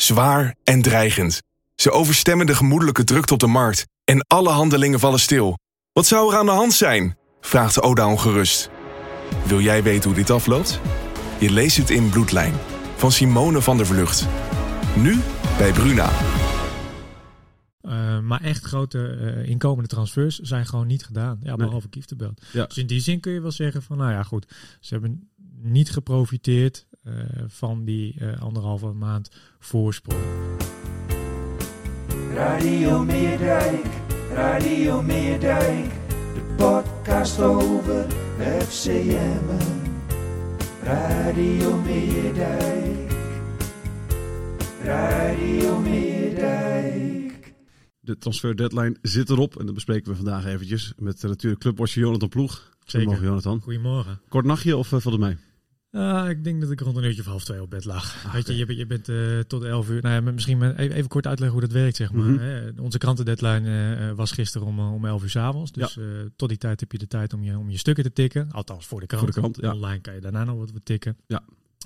Zwaar en dreigend. Ze overstemmen de gemoedelijke drukte op de markt. En alle handelingen vallen stil. Wat zou er aan de hand zijn? Vraagt Oda ongerust. Wil jij weten hoe dit afloopt? Je leest het in Bloedlijn. Van Simone van der Vlucht. Nu bij Bruna. Uh, maar echt grote uh, inkomende transfers zijn gewoon niet gedaan. Ja, behalve nee. Kieftenbelt. Ja. Dus in die zin kun je wel zeggen van, nou ja, goed. Ze hebben niet geprofiteerd van die anderhalve maand voorsprong. Radio Meerdijk, Radio Meerdijk. De podcast over FCM. Radio Meerdijk. Radio Meerdijk. De transfer deadline zit erop en dat bespreken we vandaag eventjes met natuurlijk clubwatcher Jonathan Ploeg. Goedemorgen Jonathan. Goedemorgen. Kort nachtje of uh, valt het mee? Uh, ik denk dat ik rond een uurtje of half twee op bed lag. Ach, Weet je, je, je bent uh, tot elf uur. Nou ja, misschien even, even kort uitleggen hoe dat werkt, zeg maar. Mm -hmm. Onze krantendeadline uh, was gisteren om, om elf uur s avonds. Dus ja. tot die tijd heb je de tijd om je, om je stukken te tikken. Althans, voor de krant. Voor de krant ja. Online kan je daarna nog wat tikken. Ja.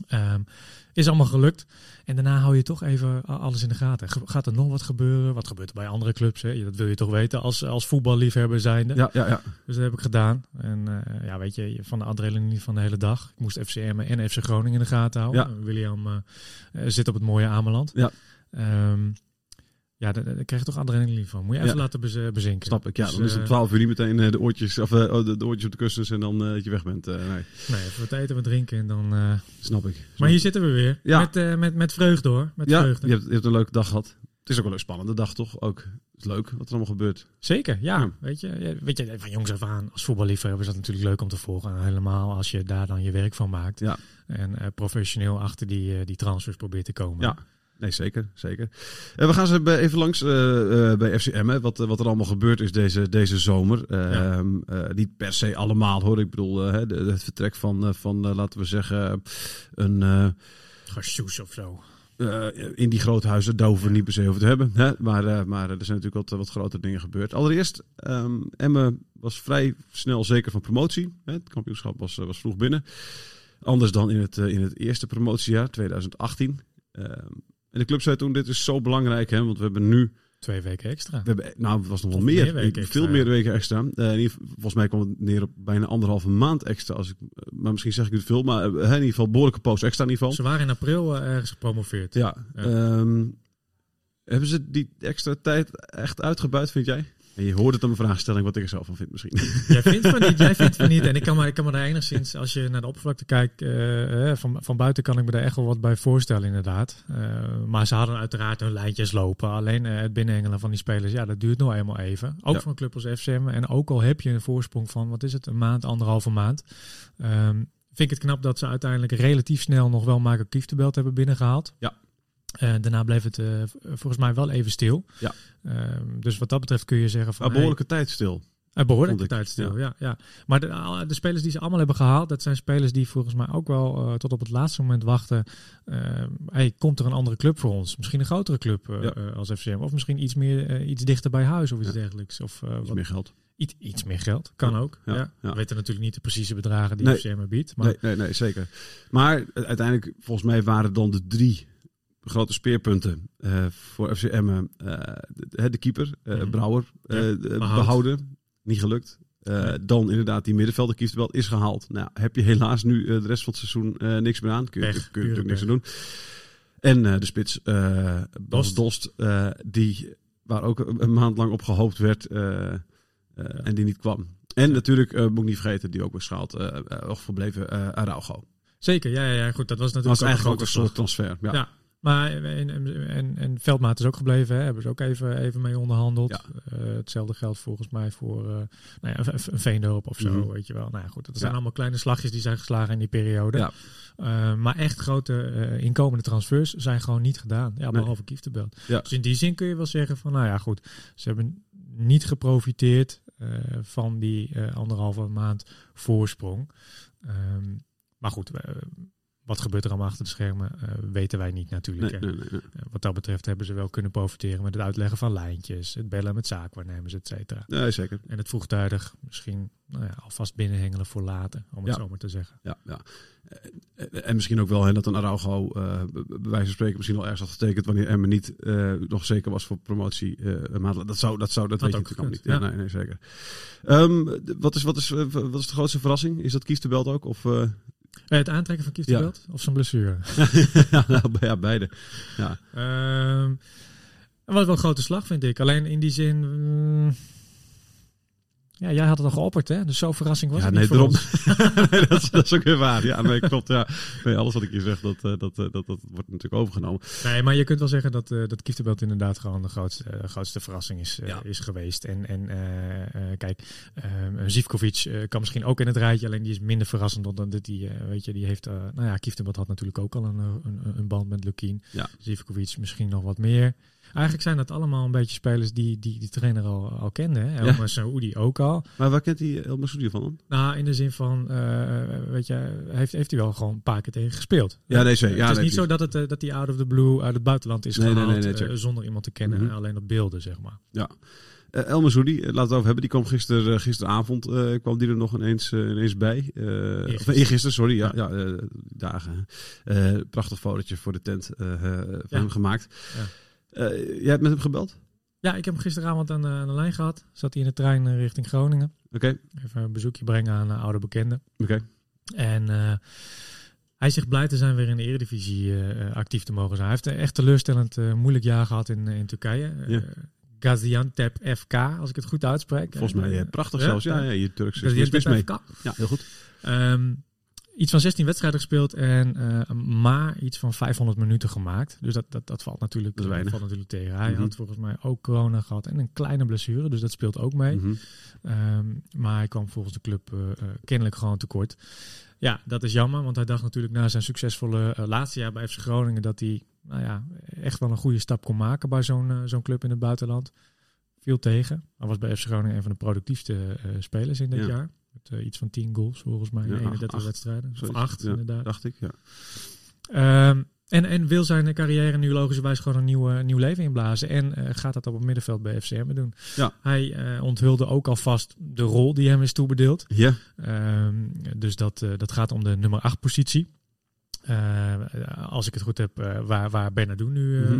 Um, is allemaal gelukt. En daarna hou je toch even alles in de gaten. Gaat er nog wat gebeuren? Wat gebeurt er bij andere clubs? Hè? Dat wil je toch weten als, als voetballiefhebber zijnde. Ja, ja, ja. Dus dat heb ik gedaan. En uh, ja, weet je, van de adrenaline van de hele dag. Ik moest FCM en FC Groningen in de gaten houden. Ja. William uh, zit op het mooie Ameland. Ja. Um, ja, daar, daar krijg je toch adrenaline van. Moet je even ja. laten bez, bezinken. Snap ik. Ja, dus, dan is het 12 uur niet meteen de oortjes, of, uh, de, de, oortjes op de kussens en dan uh, dat je weg bent. Uh, nee. nee, even wat eten, wat drinken en dan... Snap ik. Snap maar hier zitten we weer. Ja. Met, met, met vreugde hoor. Met ja, vreugde. Je, hebt, je hebt een leuke dag gehad. Het is ook wel een spannende dag toch? Ook. Het is leuk wat er allemaal gebeurt. Zeker, ja. ja. Weet, je, weet je, van jongs af aan als voetballiefhebber is dat natuurlijk leuk om te volgen. En helemaal als je daar dan je werk van maakt. Ja. En professioneel achter die, die transfers probeert te komen. Ja. Nee, zeker. zeker. En we gaan ze even langs uh, uh, bij FCM. Hè. Wat, wat er allemaal gebeurd is deze, deze zomer. Uh, ja. niet per se allemaal hoor. Ik bedoel, de, het vertrek van, van laten we zeggen, een... Gassoes of zo. in die groothuizen, daar hoeven we niet per se over te hebben. Hè? Maar, maar er zijn natuurlijk wat, wat grotere dingen gebeurd. Allereerst, um, Emme was vrij snel zeker van promotie. Hè? Het kampioenschap was, was vroeg binnen. Anders dan in het, in het eerste promotiejaar, 2018. En de club zei toen, dit is zo belangrijk, hè, want we hebben nu... Twee weken extra. We hebben, nou, het was nog wel meer. veel meer weken extra. Uh, volgens mij kwam het neer op bijna anderhalve maand extra. Als ik, maar misschien zeg ik het veel, maar uh, in ieder geval behoorlijke post extra in ieder geval. Ze waren in april uh, ergens gepromoveerd. Ja. ja. Um, hebben ze die extra tijd echt uitgebuit, vind jij? En je hoort het aan mijn vraagstelling wat ik er zelf van vind misschien. Jij vindt van niet, jij vindt van niet. En ik kan me, ik kan me daar enigszins, als je naar de oppervlakte kijkt, uh, van, van buiten kan ik me daar echt wel wat bij voorstellen inderdaad. Uh, maar ze hadden uiteraard hun lijntjes lopen. Alleen uh, het binnenengelen van die spelers, ja, dat duurt nog eenmaal even. Ook ja. van een club als FCM. En ook al heb je een voorsprong van, wat is het, een maand, anderhalve maand. Um, vind ik het knap dat ze uiteindelijk relatief snel nog wel Marco Kieftebelt hebben binnengehaald. Ja. Uh, daarna bleef het uh, volgens mij wel even stil. Ja. Uh, dus wat dat betreft kun je zeggen van... Een behoorlijke hey, tijd stil. Een behoorlijke tijd stil, ja. ja, ja. Maar de, de, spelers die ze allemaal hebben gehaald... dat zijn spelers die volgens mij ook wel tot op het laatste moment wachten... hey, komt er een andere club voor ons? Misschien een grotere club ja. als FCM. Of misschien iets, meer, iets dichter bij huis of iets ja. dergelijks. Of, iets wat, meer geld. Iets, iets meer geld, kan ook. Ja, ja. We weten natuurlijk niet de precieze bedragen die nee. FCM biedt. Maar... Nee, nee, nee, zeker. Maar uiteindelijk, volgens mij waren dan de drie grote speerpunten uh, voor FCM. Uh, de, de, keeper, uh. Brouwer, ja, behouden. Niet gelukt. Dan inderdaad die middenvelder Kieftenbelt is gehaald. Nou, heb je helaas nu de rest van het seizoen niks meer aan. Kun je, Echt, kun je natuurlijk niks aan doen. En de spits Bas Dost, die, waar ook een maand lang op gehoopt werd en die niet kwam. En natuurlijk, moet ik niet vergeten, die ook beschaald uh, verbleven Araujo. Zeker, ja, ja, ja, goed. Dat was natuurlijk was eigenlijk ook een soort transfer. ja. Maar en, en, en Veldmaat is ook gebleven, hè? hebben ze ook even, even mee onderhandeld. Ja. Eh, hetzelfde geldt volgens mij voor eh, nou ja, een- een of zo, Mhm. weet je wel. Nou ja, goed, dat zijn allemaal kleine slagjes die zijn geslagen in die periode. Ja. Eh, maar echt grote eh, inkomende transfers zijn gewoon niet gedaan. Ja, Nee. behalve Kieftenbelt. Ja. Dus in die zin kun je wel zeggen van, nou ja, goed. Ze hebben niet geprofiteerd eh, van die eh, anderhalve maand voorsprong. Ehm, maar goed, eh, wat gebeurt er allemaal achter de schermen, eh, weten wij niet natuurlijk. Nee, nee, nee, nee. Eh, Wat dat betreft hebben ze wel kunnen profiteren met het uitleggen van lijntjes, het bellen met zaakwaarnemers, et cetera. Nee, zeker. En het vroegtijdig misschien nou ja, alvast binnenhengelen voor later, om het Ja. zo maar te zeggen. Ja, ja. Eh, En misschien ook wel hè, dat een Araujo b- bij wijze van spreken misschien wel ergens had getekend wanneer Emmen niet nog zeker was voor promotie. maar dat zou, dat zou, dat Had weet je ook natuurlijk allemaal niet. Ja, nee, nee, zeker. Ehm, wat, is, wat, is, wat is de grootste verrassing? Is dat Kies de Belt ook? Of, het aantrekken van Kieftenbelt of zijn blessure? ja, ja, beide. Ja. Ehm was wel een grote slag, vind ik. Alleen in die zin... mm, ja, jij had het al geopperd, hè? Dus zo verrassing was Ja, het nee, niet daarom. ons. nee, dat, is, dat is ook weer waar. Ja, nee, klopt. Ja. Nee, alles wat ik hier zeg, dat, eh, dat, eh, dat, dat wordt natuurlijk overgenomen. Nee, maar je kunt wel zeggen dat, eh dat Kieftenbelt inderdaad gewoon de grootste, grootste verrassing is, Ja. is geweest. En, en kijk, Zivkovic kan misschien ook in het rijtje, alleen die is minder verrassend dan dat die, weet je, die heeft, nou ja, Kieftenbelt had natuurlijk ook al een, een, een band met Lukien. Ja. Zivkovic misschien nog wat meer. Eigenlijk zijn dat allemaal een beetje spelers die die, die trainer al, al kende. Hè? Elmer Saoudi ook al. Maar waar kent hij El Massoudi van? Nou, in de zin van, eh, weet je, heeft, heeft hij wel gewoon een paar keer tegen gespeeld. Ja, nee, zeker. Ja, het is nee, niet zo dat, het, eh, dat hij out of the blue uit het buitenland is Nee, gehaald nee, nee, eh, zonder iemand te kennen, Mhm. alleen op beelden, zeg maar. Ja. Eh El eh, laten we het over hebben. Die kwam gister, gisteravond kwam die er nog ineens, ineens bij. Eh of Eergisteren. sorry. Ja, ja. dagen. Prachtig fotootje voor de tent van Ja. hem gemaakt. Ja. Eh, jij hebt met hem gebeld? Ja, ik heb hem gisteravond aan de, aan de lijn gehad. Zat hij in de trein eh, richting Groningen. Oké, Even een bezoekje brengen aan eh, oude bekenden. oké. En hij zegt blij te zijn weer in de Eredivisie actief te mogen zijn. Hij heeft een echt teleurstellend eh, moeilijk jaar gehad in, in Turkije. Ja. Gaziantep FK, als ik het goed uitspreek. Volgens mij prachtig zelfs. Ja, ja. je Turks is niks Gaziantep mis mee. FK. Ja, heel goed. Ehm, iets van 16 wedstrijden gespeeld en eh, maar iets van 500 minuten gemaakt. Dus dat, dat, dat valt natuurlijk, Dat weinig. valt natuurlijk tegen. Hij Mhm. had volgens mij ook corona gehad en een kleine blessure, dus dat speelt ook mee. Mhm. Ehm, maar hij kwam volgens de club eh, eh, kennelijk gewoon tekort. Ja, dat is jammer, want hij dacht natuurlijk na zijn succesvolle eh, laatste jaar bij FC Groningen dat hij nou ja, echt wel een goede stap kon maken bij zo'n eh, zo'n club in het buitenland. Viel tegen. Hij was bij FC Groningen een van de productiefste eh, spelers in dit Ja. jaar. Met eh, iets van 10 goals volgens mij in Ja, acht- 31 acht. wedstrijden. Of Zoiets. 8 Ja, inderdaad. Dacht ik, ja. Ehm, en, en wil zijn carrière nu logischerwijs gewoon een nieuw, nieuw leven inblazen. En eh, gaat dat op het middenveld bij FCM doen. Ja. Hij eh, onthulde ook alvast de rol die hem is toebedeeld. Ja, Ehm, dus dat, dat gaat om de nummer 8 positie. Als ik het goed heb, waar, waar Bernardo nu Mhm.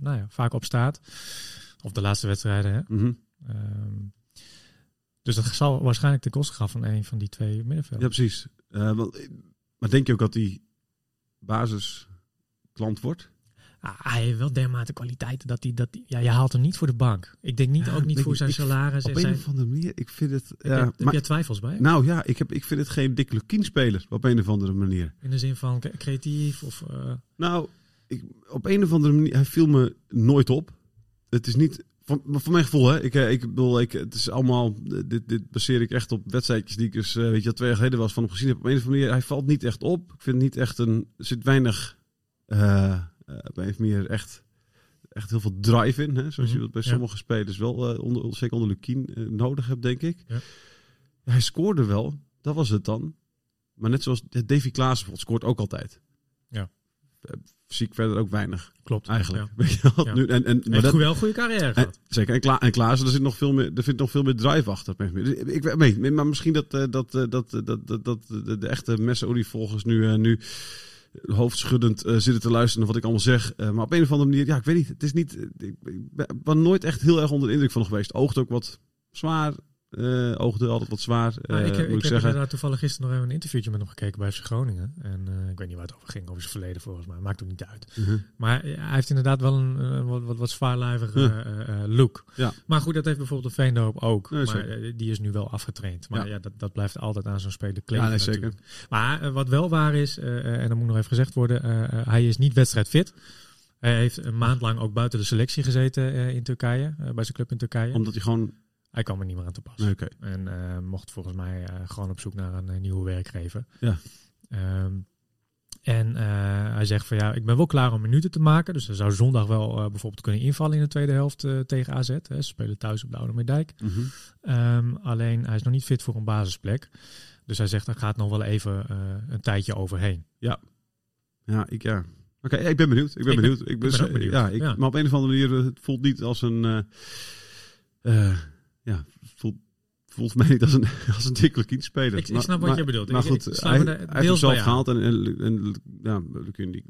nou ja, vaak op staat. Of de laatste wedstrijden. Hè? mhm. Ehm, dus dat zal waarschijnlijk ten koste gaan van een van die twee ja middenvelden. precies. Eh, eh, maar denk je ook dat die basisklant wordt? Ah, hij heeft wel dermate kwaliteiten dat hij dat. die- Ja, je haalt hem niet voor de bank. Ik denk niet Ja, ook niet voor ik- zijn ik- salaris. Op en een of andere manier, ik vind het... heb, Ja, je, heb maar- jij twijfels bij? nou ja, ik, heb, ik vind het geen Dick Lukien-speler op een of andere manier. In de zin van cre- creatief of. eh, Nou, ik, op een of andere manier, hij viel me nooit op. Het is niet, van, mijn gevoel, hè. Ik, eh, ik bedoel, ik, het is allemaal, eh, dit, dit baseer ik echt op wedstrijdjes die ik dus, eh, weet je, twee jaar geleden was van hem gezien heb. Op een of andere manier, hij valt niet echt op. Ik vind niet echt een, er zit weinig, eh, op een of andere manier echt, echt heel veel drive in. Hè? Zoals je Mhm, dat bij ja. sommige spelers wel, eh, onder, zeker onder Lukien, nodig hebt, denk ik. Ja. Hij scoorde wel, dat was het dan. Maar net zoals Davy Klaassen scoort ook altijd. Ja. Eh, zie ik verder ook weinig, klopt. eigenlijk. Ja. Weet je wel? Ja. Nu, en, en, maar dat, goed- wel een goede carrière en, gehad. zeker. En, Kla en Klaassen, er zit nog veel meer, er vindt nog veel meer drive achter. Dus ik, nee, maar misschien dat, eh, dat, eh, dat, dat, dat, dat de, de echte Messa-Odi-volgers nu, eh, nu hoofdschuddend eh, zitten te luisteren naar wat ik allemaal zeg. Eh, maar op een of andere manier, ja, ik weet niet. Het is niet, eh, ik, ik ben ben nooit echt heel erg onder de indruk van geweest. Oogt ook wat zwaar. Eh oogde altijd wat zwaar, Maar ik ik ik, heb inderdaad toevallig gisteren nog even een interviewtje met hem gekeken bij FC Groningen. En eh, ik weet niet waar het over ging, over zijn verleden volgens mij. Maakt ook niet uit. Mhm. Maar hij heeft inderdaad wel een wat, wat, wat zwaarlijvige look. Ja. Maar goed, dat heeft bijvoorbeeld de Veendoop ook. Maar die is nu wel afgetraind. Maar ja, Ja. dat, dat blijft altijd aan zo'n speler kleven Ja, nee, zeker. Maar wat wel waar is, en dat moet nog even gezegd worden, hij is niet wedstrijdfit. Hij heeft een maand lang ook buiten de selectie gezeten in Turkije, bij zijn club in Turkije. Omdat hij gewoon... Hij kwam er niet meer aan te pas. Nee, oké. En eh, mocht volgens mij eh, gewoon op zoek naar een eh, nieuwe werkgever. Ja. Ehm, en hij zegt van ja, ik ben wel klaar om minuten te maken. Dus hij zou zondag wel bijvoorbeeld kunnen invallen in de tweede helft tegen AZ. Hè. Ze spelen thuis op de Oude Meerdijk. Ehm, alleen hij is nog niet fit voor een basisplek. Dus hij zegt, er gaat nog wel even een tijdje overheen. Ja, ik ja. Oké, ik ben benieuwd. Ik ben Ik ben- benieuwd. Ik ik ben ook benieuwd. Ja, ik, Ja. Maar op een of andere manier, het voelt niet als een... ja, voelt, voelt mij niet als een, als een dikke speler. Ik, ik snap wat je bedoelt. Maar goed, ik hij, hij heeft zelf gehaald. En, en, en ja, die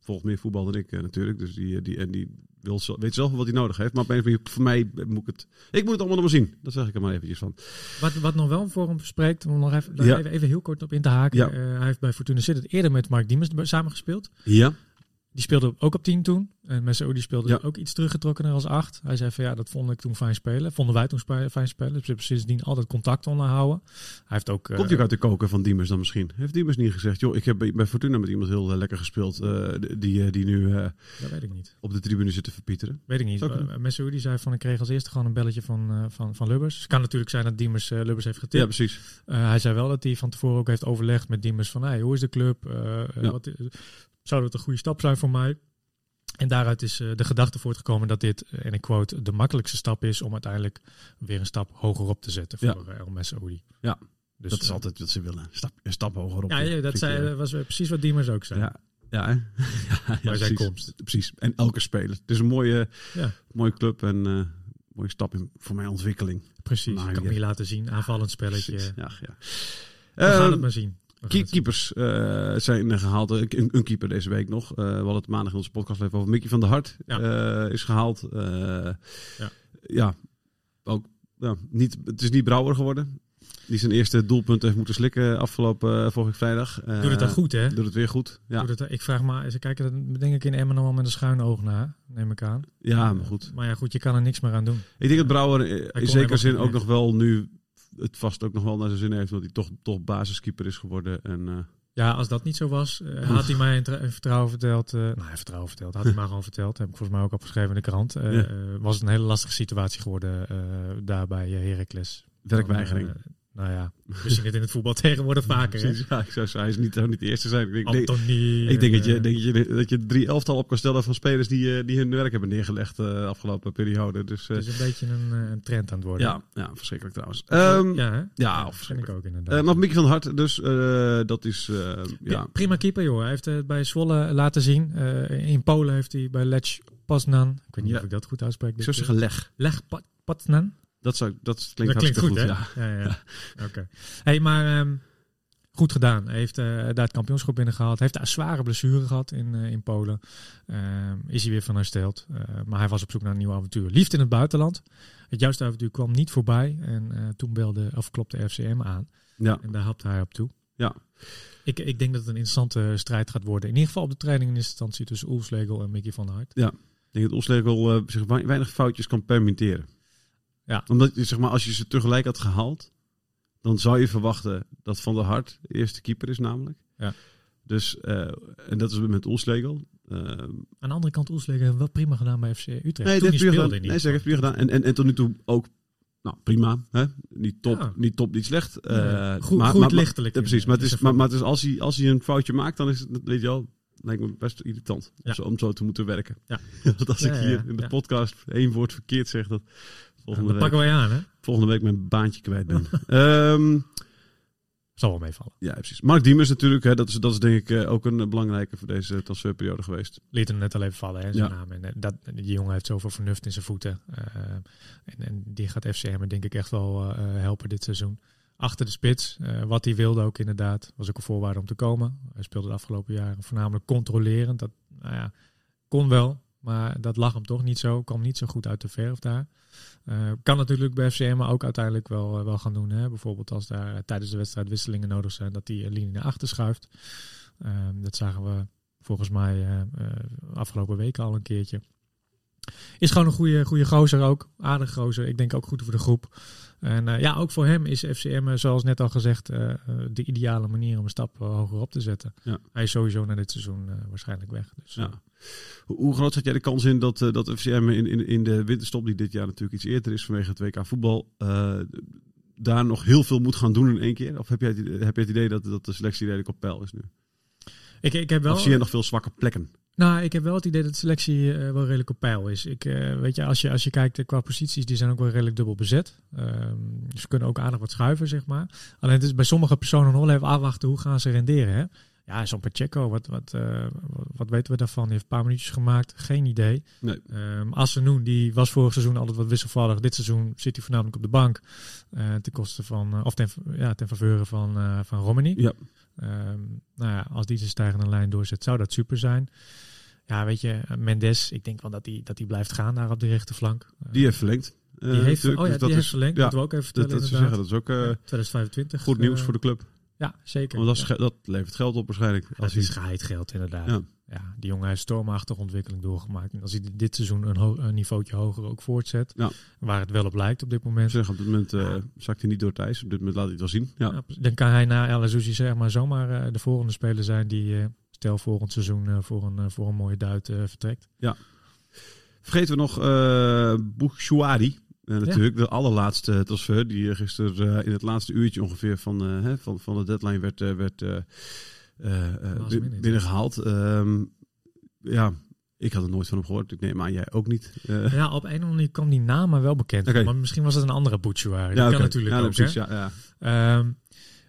volgt meer voetbal dan ik eh, natuurlijk. Dus die, eh, die, en die wil, weet zelf wel wat hij nodig heeft. Maar op een of andere manier, voor mij moet ik het... Ik moet het allemaal nog maar zien. Dat zeg ik er maar eventjes van. Wat, wat nog wel voor hem spreekt, om nog even, daar Ja. even, even heel kort op in te haken. Ja. Eh, hij heeft bij Fortuna Sittard eerder met Mark Diemers samengespeeld. Ja. Die speelde ook op 10 toen. En Messaoudi speelde Ja. ook iets teruggetrokkener als 8. Hij zei van ja, dat vond ik toen fijn spelen. Vonden wij toen fijn spelen. Dus we hebben sindsdien altijd contact onderhouden. Hij heeft ook... Komt hij ook uit de koken van Diemers dan misschien? Heeft Diemers niet gezegd, joh, ik heb bij Fortuna met iemand heel eh, lekker gespeeld. eh, die, die nu Dat weet ik niet. op de tribune zit te verpieteren. Weet ik niet. Uh, Messaoudi zei van ik kreeg als eerste gewoon een belletje van, van, van Lubbers. Het kan natuurlijk zijn dat Diemers Lubbers heeft Ja, getipt. precies. Eh, hij zei wel dat hij van tevoren ook heeft overlegd met Diemers van hey, hoe is de club? Ja. wat, zou dat een goede stap zijn voor mij? En daaruit is eh, de gedachte voortgekomen dat dit, eh, en ik quote, de makkelijkste stap is om uiteindelijk weer een stap hoger op te zetten Ja. voor eh, El. Ja, Dus, dat is altijd wat ze willen. Stap, een stap hoger op. Ja, ja, dat zei, was precies wat Diemers ook zei. ja, ja, ja, ja, zijn precies. komst. Precies. En elke speler. Het is een mooie, Ja, mooie club en mooie stap in, voor mijn ontwikkeling. precies. Maar ik kan ja. niet laten zien. Aanvallend spelletje. Ja, ja. We gaan het maar zien. Keepers eh, zijn eh, gehaald. Eh, Een, een keeper deze week nog. Eh, we hadden het maandag in onze podcast even over. Mickey van der Hart eh, is gehaald. Eh, Ja. ja. ook ja, niet, het is niet Brouwer geworden. Die zijn eerste doelpunt heeft moeten slikken afgelopen uh, vorige vrijdag. Uh, Doet het dan goed, hè? Doet het weer goed. Ja, Doet het, ik vraag maar, ze kijken er denk ik in Emmen nog wel met een schuin oog naar, neem ik aan. ja maar goed. Maar ja, goed, je kan er niks meer aan doen. Ik denk dat Brouwer in zekere zin ook nog wel nu het vast ook nog wel naar zijn zin heeft. Dat hij toch, toch basiskeeper is geworden. En, eh, Ja, als dat niet zo was, eh, had hij mij een, vertrouwen verteld. eh nou, vertrouwen verteld. Had hij maar gewoon verteld. Heb ik volgens mij ook opgeschreven in de krant. Ja. was het een hele lastige situatie geworden daar bij Heracles. werkweigering. Nou ja, we zien het in het voetbal tegenwoordig vaker. ja, ik zou zeggen, hij is niet, zou niet de eerste zijn. Ik denk, Anthony. Ik denk en, dat je, eh, denk dat je, dat je drie elftal op kan stellen van spelers die, eh, die hun werk hebben neergelegd eh, de afgelopen periode. Dus, Het is een beetje een, een trend aan het worden. ja, ja, verschrikkelijk trouwens. Ehm, ja, hè? ja, ik ook inderdaad. eh, maar Mickey van Hart, dus dat is, ja, Prima keeper, joh. Hij heeft het bij Zwolle laten zien. In Polen heeft hij bij Lech Poznan. Ik weet niet of ik dat goed uitspreek. ik zou zeggen leg. Lech Po- Poznan. Dat, zou, dat klinkt dat klinkt goed, goed, hè? ja. Ja, ja. Oké. Hey, maar ehm, goed gedaan. Hij heeft eh, daar het kampioenschap binnengehaald. Hij heeft een zware blessure gehad in, eh, in Polen. Ehm, is hij weer van hersteld. Eh, maar hij was op zoek naar een nieuw avontuur. Liefde in het buitenland. Het juiste avontuur kwam niet voorbij. En toen belde, of klopte FCM aan. Ja, En daar hapte hij op toe. ja. Ik, ik denk dat het een interessante strijd gaat worden. In ieder geval op de training in instantie tussen Oelslegel en Mickey van der Hart. Ik denk dat Oslegel eh, zich wei- weinig foutjes kan permitteren. Ja. Omdat, je, zeg maar, als je ze tegelijk had gehaald, dan zou je verwachten dat Van der Hart de eerste keeper is namelijk. Ja. Dus, eh, en dat is met Oslegel. Eh, Aan de andere kant, Oelslegel heeft wel prima gedaan bij FC Utrecht. Nee, Toen dat heeft prima gedaan. Nee, zeg, heeft prima gedaan. En, en, en tot nu toe ook nou, prima. Hè? Niet, top, Ja. niet top, niet slecht. Eh, Nee, goed- maar, goed maar- maar- lichtelijk Ja, precies. Maar, het is, maar, maar het is als, hij, als hij een foutje maakt, dan is het, weet je wel, lijkt me best irritant om, zo, om zo te moeten werken. Ja. Want als ik hier in de podcast één woord verkeerd zeg, dat volgende, Dat week, pakken wij aan, hè? volgende week mijn baantje kwijt ben. Ehm, Zal wel meevallen. ja, precies. Mark Diemers natuurlijk, hè, dat, is, dat is denk ik eh, ook een belangrijke voor deze transferperiode geweest. Liet hem net al even vallen, hè, zijn Ja. naam. En eh, dat, die jongen heeft zoveel vernuft in zijn voeten. Eh, en, en die gaat FCM denk ik echt wel helpen dit seizoen. Achter de spits, wat hij wilde ook inderdaad. Was ook een voorwaarde om te komen. Hij speelde de afgelopen jaren voornamelijk controlerend. Dat nou ja, kon wel, maar dat lag hem toch niet zo. Kwam niet zo goed uit de verf daar. Eh, kan natuurlijk bij FCM maar ook uiteindelijk wel, eh, wel gaan doen. Hè? Bijvoorbeeld als daar eh, tijdens de wedstrijd wisselingen nodig zijn, dat die linie naar achter schuift. Ehm, dat zagen we volgens mij afgelopen weken al een keertje. Is gewoon een goede, goede gozer ook. Aardig gozer. Ik denk ook goed voor de groep. En eh, ja, ook voor hem is FCM, eh, zoals net al gezegd, eh, de ideale manier om een stap hoger op te zetten. Ja. Hij is sowieso na dit seizoen waarschijnlijk weg. Dus, Ja. Hoe, hoe groot zat jij de kans in dat, dat FCM in, in, in de winterstop, die dit jaar natuurlijk iets eerder is vanwege het WK voetbal, daar nog heel veel moet gaan doen in één keer? Of heb jij het, idee- heb jij het idee dat, dat de selectie redelijk op peil is nu? Ik, ik heb wel... Of zie je nog veel zwakke plekken? Nou, ik heb wel het idee dat selectie eh, wel redelijk op peil is. Ik, eh, weet je, als je, als je kijkt eh, qua posities, die zijn ook wel redelijk dubbel bezet. Ehm, ze kunnen ook aardig wat schuiven, zeg maar. Alleen het is bij sommige personen nog even afwachten hoe gaan ze renderen. Hè? Ja, zo'n Pacheco, wat, wat, eh, wat, wat weten we daarvan? Die heeft een paar minuutjes gemaakt, geen idee. Nee. Assenoen, die was vorig seizoen altijd wat wisselvallig. Dit seizoen zit hij voornamelijk op de bank. eh, ten koste van, eh, of ten, ja, ten faveur van, eh van Romani. Ja. Ehm, nou ja, als die zijn stijgende lijn doorzet, zou dat super zijn. Ja, weet je, Mendes, ik denk wel dat hij dat hij blijft gaan daar op de rechterflank. Die heeft verlengd. die heeft, oh ja, Dus die dat heeft is- verlengd. Ja, moeten we ook even vertellen dat, ze zeggen, dat is ook eh, Ja, 2025. goed nieuws voor de club. Ja, zeker. Want dat, is Ja. dat levert geld op waarschijnlijk. Dat Als is hij, geheid geld inderdaad. Ja. Ja. die jongen heeft stormachtige ontwikkeling doorgemaakt. En als hij dit seizoen een, ho- een niveautje hoger ook voortzet, Ja. waar het wel op lijkt op dit moment, zeg, op dit moment eh, zakt hij niet door Thijs. Op dit moment laat hij het wel zien. Ja. Ja, dan kan hij na El zeg maar zomaar eh, de volgende speler zijn die, eh, stel volgend seizoen, voor, een, voor een mooie duit vertrekt. Vergeten we nog eh Bouchouari. Eh, natuurlijk, de allerlaatste transfer die eh, gisteren eh, in het laatste uurtje ongeveer van, hè, van, van de deadline werd, werd eh, eh, eh, binnengehaald. Ehm, ja, ik had er nooit van hem gehoord. Ik neem aan jij ook niet. Ja, op een of andere manier kwam die naam maar wel bekend. Oké. Maar misschien was het een andere Bouchouari. Dat oké. kan natuurlijk ja, ook. precies. Ja, ja. Ehm,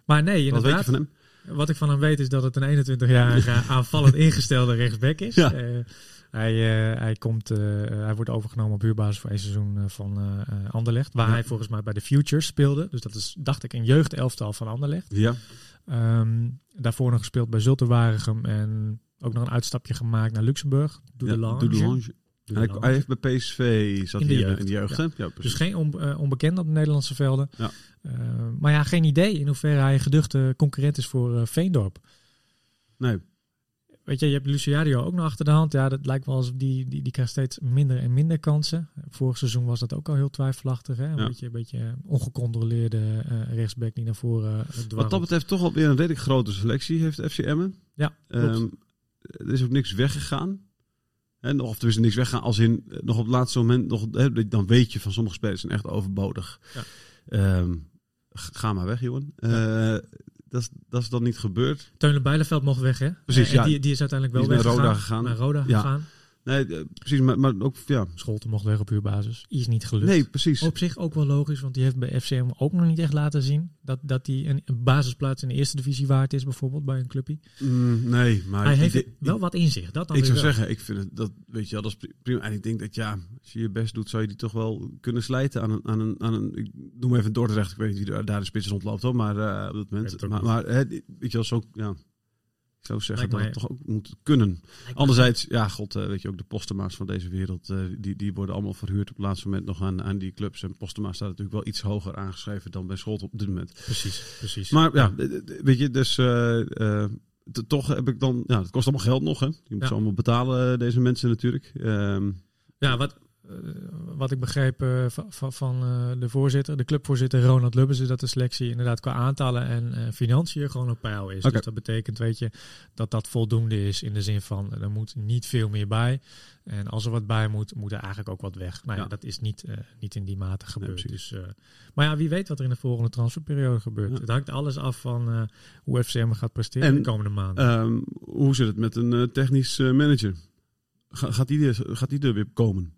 maar nee, Wat weet je inderdaad. van hem? Wat ik van hem weet is dat het een 21-jarige aanvallend ingestelde rechtsback is. Ja. Eh, hij, eh, hij, komt, eh, hij wordt overgenomen op huurbasis voor één seizoen eh, van eh eh, Anderlecht. Waar Ja. hij volgens mij bij de Futures speelde. Dus dat is, dacht ik, een jeugdelftal van Anderlecht. Ja, Ehm, daarvoor nog gespeeld bij Zulte Waregem. En ook nog een uitstapje gemaakt naar Luxemburg. Doe de ja, de Lange. Hij, hij heeft bij PSV zat In de jeugd. in de jeugd. Ja. Dus geen on- eh, onbekend op de Nederlandse velden. Ja. Eh, maar ja, geen idee in hoeverre hij een geduchte concurrent is voor eh, Veendorp. Nee. Weet je, je hebt Luciario ook nog achter de hand. Ja, dat lijkt wel alsof die, die, die krijgt steeds minder en minder kansen. Vorig seizoen was dat ook al heel twijfelachtig. Hè? Een Ja. beetje, een beetje ongecontroleerde eh, rechtsback die naar voren uh, Wat dat betreft toch alweer een redelijk grote selectie heeft FC Emmen. Ja. Ehm, er is ook niks weggegaan. En of er is niks weggegaan als in eh, nog op het laatste moment nog, hè, dan weet je van sommige spelers zijn echt overbodig. Ja. Ehm, ga maar weg, Johan. Eh, dat, is, dat is dan niet gebeurd. Teunle Bijleveld mocht weg, hè? Precies, En ja. Die, die is uiteindelijk wel Die is naar. Roda gegaan. Naar Roda Ja. Nee, eh, precies, maar, maar ook ja. Scholten mocht weg op huurbasis. Is niet gelukt. Nee, precies. Op zich ook wel logisch, want die heeft bij FCM ook nog niet echt laten zien dat, dat hij een, een basisplaats in de eerste divisie waard is, bijvoorbeeld bij een clubje. Mm, nee, maar hij heeft ik- wel wat in zich. Dat dan Ik zou wel. zeggen, ik vind het dat weet je wel, dat is pri- prima. En ik denk dat ja, als je je best doet, zou je die toch wel kunnen slijten aan een, aan een, aan een ik noem even Dordrecht. Ik weet niet wie daar de spits rondloopt hoor, maar eh, op dat moment. ook Maar, maar die- weet je wel, zo ja. Ik zou zeggen Lijkt dat het toch ook moet kunnen. Lijkt Anderzijds, ja, god, eh, weet je ook de postema's van deze wereld, eh, die, die worden allemaal verhuurd op het laatste moment nog aan, aan die clubs. En postema staat natuurlijk wel iets hoger aangeschreven dan bij Scholt op dit moment. Precies, precies. Maar ja, weet je, dus eh, toch heb ik dan, ja, het kost allemaal geld nog, hè? Je moet Ja. ze allemaal betalen, deze mensen natuurlijk. Ehm, Ja, wat, wat ik begreep eh, van, van, eh, de voorzitter, de clubvoorzitter Ronald Lubbers, is dat de selectie inderdaad qua aantallen en eh, financiën gewoon op peil is. Dus dat betekent, weet je, dat dat voldoende is in de zin van er moet niet veel meer bij. En als er wat bij moet, moet er eigenlijk ook wat weg. Nou ja, Ja. dat is niet, eh, niet in die mate gebeurd. dus, eh, maar ja, wie weet wat er in de volgende transferperiode gebeurt. Ja. Het hangt alles af van eh, hoe FCM gaat presteren En, de komende maanden. ehm, hoe zit het met een eh, technisch eh, manager? Ga- gaat, die gaat die er weer komen?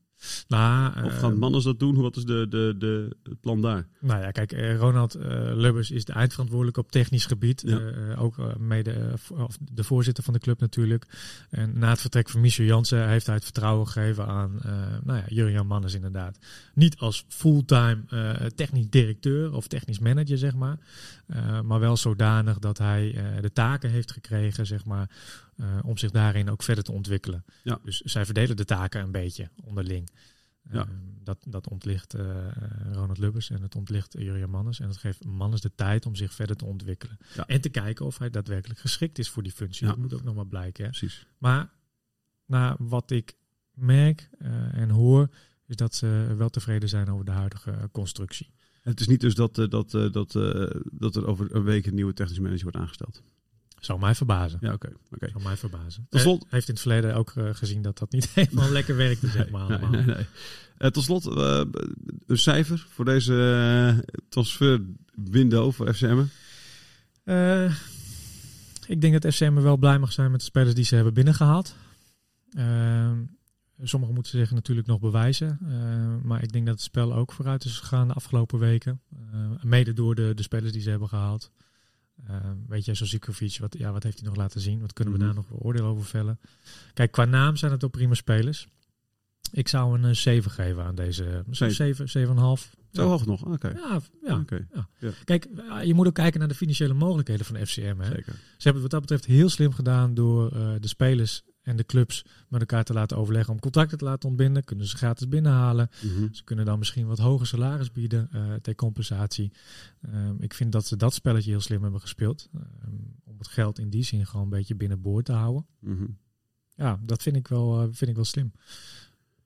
Nou, Of eh, gaan mannen dat doen? Wat is de, de, de, het plan daar? Nou ja, kijk, eh, Ronald eh, Lubbers is de eindverantwoordelijk op technisch gebied. Ja. Ook mede of de voorzitter van de club natuurlijk. En na het vertrek van Michel Jansen heeft hij het vertrouwen gegeven aan uh, nou ja, Jurjan Mannes inderdaad. Niet als fulltime uh, technisch directeur of technisch manager, zeg maar. Uh, maar wel zodanig dat hij uh, de taken heeft gekregen, zeg maar, uh, om zich daarin ook verder te ontwikkelen. Ja. Dus zij verdelen de taken een beetje onderling. Ja. Uh, dat, dat ontlicht uh, Ronald Lubbers en het ontlicht Jurjan Mannes. En dat geeft Mannes de tijd om zich verder te ontwikkelen. Ja. En te kijken of hij daadwerkelijk geschikt is voor die functie. Dat moet ook nog maar blijken. Hè? Precies. Maar naar wat ik merk uh, en hoor, is dat ze wel tevreden zijn over de huidige constructie. Het is niet dus dat, dat, dat, dat er over een week een nieuwe technisch manager wordt aangesteld. Zou mij verbazen. Ja, oké. Zou mij verbazen. Tot slot- Eh, heeft in het verleden ook eh, gezien dat dat niet helemaal lekker werkte, zeg maar. Nee, allemaal. nee, nee. Eh, tot slot, een cijfer voor deze uh, transfer window voor FCM. Ik denk dat FCM wel blij mag zijn met de spelers die ze hebben binnengehaald. Sommigen moeten zich natuurlijk nog bewijzen. Maar ik denk dat het spel ook vooruit is gegaan de afgelopen weken. Mede door de, de spelers die ze hebben gehaald. Uh, weet je, zoals Zikovic, wat, ja, wat heeft hij nog laten zien? Wat kunnen we Mhm. daar nog oordeel over vellen? Kijk, qua naam zijn het ook prima spelers. Ik zou een uh, 7 geven aan deze. Misschien 7, 7,5. Zo hoog nog? Oké. Ja, ja, ja. Ja. Kijk, eh, je moet ook kijken naar de financiële mogelijkheden van FCM. Hè? Zeker. Ze hebben het wat dat betreft heel slim gedaan door uh, de spelers en de clubs met elkaar te laten overleggen om contracten te laten ontbinden. Kunnen ze gratis binnenhalen. Mhm. Ze kunnen dan misschien wat hoger salaris bieden uh, ter compensatie. Um, ik vind dat ze dat spelletje heel slim hebben gespeeld. Um, om het geld in die zin gewoon een beetje binnenboord te houden. Mhm. Ja, dat vind ik wel, uh, vind ik wel slim.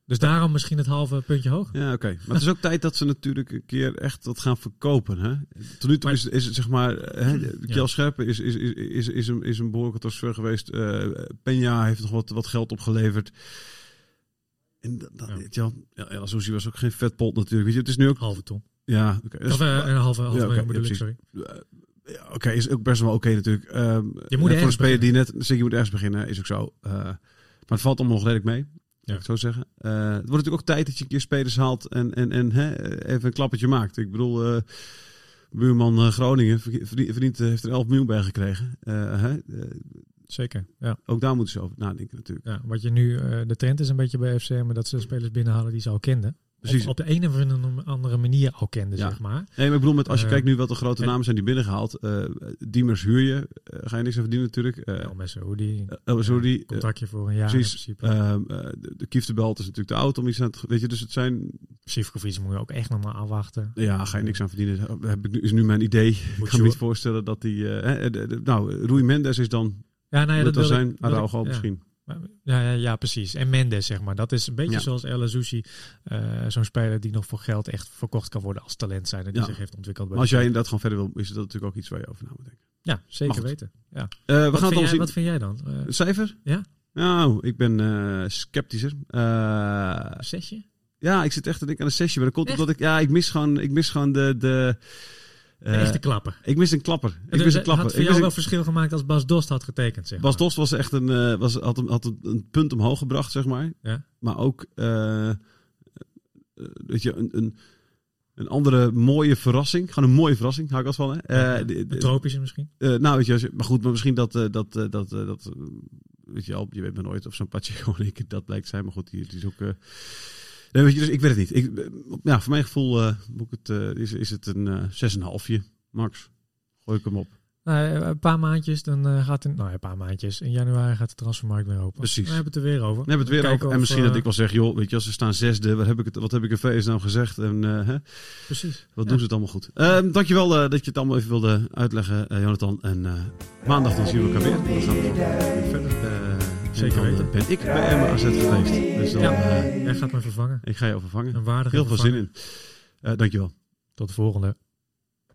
Dus daarom misschien het halve puntje hoog. Ja, oké. Maar het is ook tijd dat ze natuurlijk een keer echt dat gaan verkopen. Hè? Tot nu toe is, is het zeg maar... Hè, Kjell. Scherpen is, is, is, is, is, een, is een behoorlijke transfer geweest. Uh, Peña heeft nog wat, wat geld opgeleverd. En dat, dat, ja. Ja, ja, was ook geen vetpot natuurlijk. Weet je, het is nu ook... Halve ton. Ja, oké. Okay. Of uh, een halve, halve ja, okay, bedoel ja, ik, sorry. Ja, oké, okay, is ook best wel oké natuurlijk. Um, je moet voor een speler die net... Zeg, je moet ergens beginnen, is ook zo. Uh, maar het valt allemaal nog redelijk mee. Ja. Ik zo zeggen. Uh, het wordt natuurlijk ook tijd dat je een keer spelers haalt en, en, en hè, even een klappertje maakt. Ik bedoel, uh, buurman uh, Groningen verdient, heeft er 11 miljoen bij gekregen. Hè? Zeker, ja. Ook daar moeten ze over nadenken natuurlijk. Ja, wat je nu, de trend is een beetje bij FCM dat ze spelers binnenhalen die ze al kenden. Precies. Op, de een of andere manier al kenden, ja. zeg maar. Nee, maar ik bedoel, met, als je uh, kijkt nu wat de grote en, namen zijn die binnengehaald. Uh, Diemers huur je, uh, ga je niks aan verdienen natuurlijk. Uh, El Saoudi. El Saoudi. contractje voor een jaar precies. in principe. de, de Kieftebelt is natuurlijk te oud om iets aan te... Weet je, dus het zijn... Sivkovic moet je ook echt nog maar afwachten. Ja, ga je niks aan verdienen. Heb ik nu, is nu mijn idee. ik kan me niet voorstellen dat die... nou, Rui Mendes is dan... Ja, nou ja, dat, dat wil zijn. ik, ja. misschien. Ja, ja, ja, precies. En Mendes, zeg maar. Dat is een beetje Ja. zoals El Azuzi. eh Zo'n speler die nog voor geld echt verkocht kan worden als talent zijn. En die Ja. zich heeft ontwikkeld. bij Maar als jij inderdaad gewoon verder wil, is dat natuurlijk ook iets waar je over na moet denken. Ja, zeker weten. Ja. Eh, we Wat, gaan vind jij, zien. wat vind jij dan? Eh, Een cijfer? Ja? Nou, ik ben sceptischer. Zesje? ja, ik zit echt te denken aan een sessie. Maar dat komt omdat ik... Ja, ik mis gewoon, ik mis gewoon de... de De eh, echte klappen. ik mis een klapper. Ik Dus mis een klapper. had voor Ik jou wel een- verschil gemaakt als Bas Dost had getekend, zeg Bas maar. Dost was echt een, eh, was, had, een, had een, punt omhoog gebracht, zeg maar. Ja. Maar ook, eh, weet je, een, een, een andere mooie verrassing. Gewoon een mooie verrassing, hou ik als van. Hè? Ja, Een tropische misschien? nou, weet je, maar goed, maar misschien dat, dat, dat, dat weet je al, je weet maar nooit of zo'n Pacheco en ik dat blijkt zijn. Maar goed, die, die is ook... eh, nee, weet je, dus ik weet het niet. Ik, eh, ja, voor mijn gevoel eh, ik het, eh, is, is het een eh 6,5 max. Gooi ik hem op. Nou, een paar maandjes, dan eh, gaat het... Nou ja, een paar maandjes. In januari gaat de transfermarkt weer open. Precies. We hebben het er weer over. Dan hebben we het weer over. En misschien eh, dat ik wel zeg, joh, weet je, als ze staan zesde, wat heb ik, het, wat heb ik in VS nou gezegd? En eh, hè, Precies. wat Ja. doen ze het allemaal goed? Ehm dankjewel eh, dat je het allemaal even wilde uitleggen, eh, Jonathan. En eh, maandag dan zien we elkaar weer. Dan gaan we weer verder. Eh, Zeker dan, eh, weten. ben ik bij Emma AZ geweest. Dus dan, Ja, eh, jij gaat me vervangen. ik ga je overvangen. Een waardige Heel veel zin in. Eh dankjewel. Tot de volgende.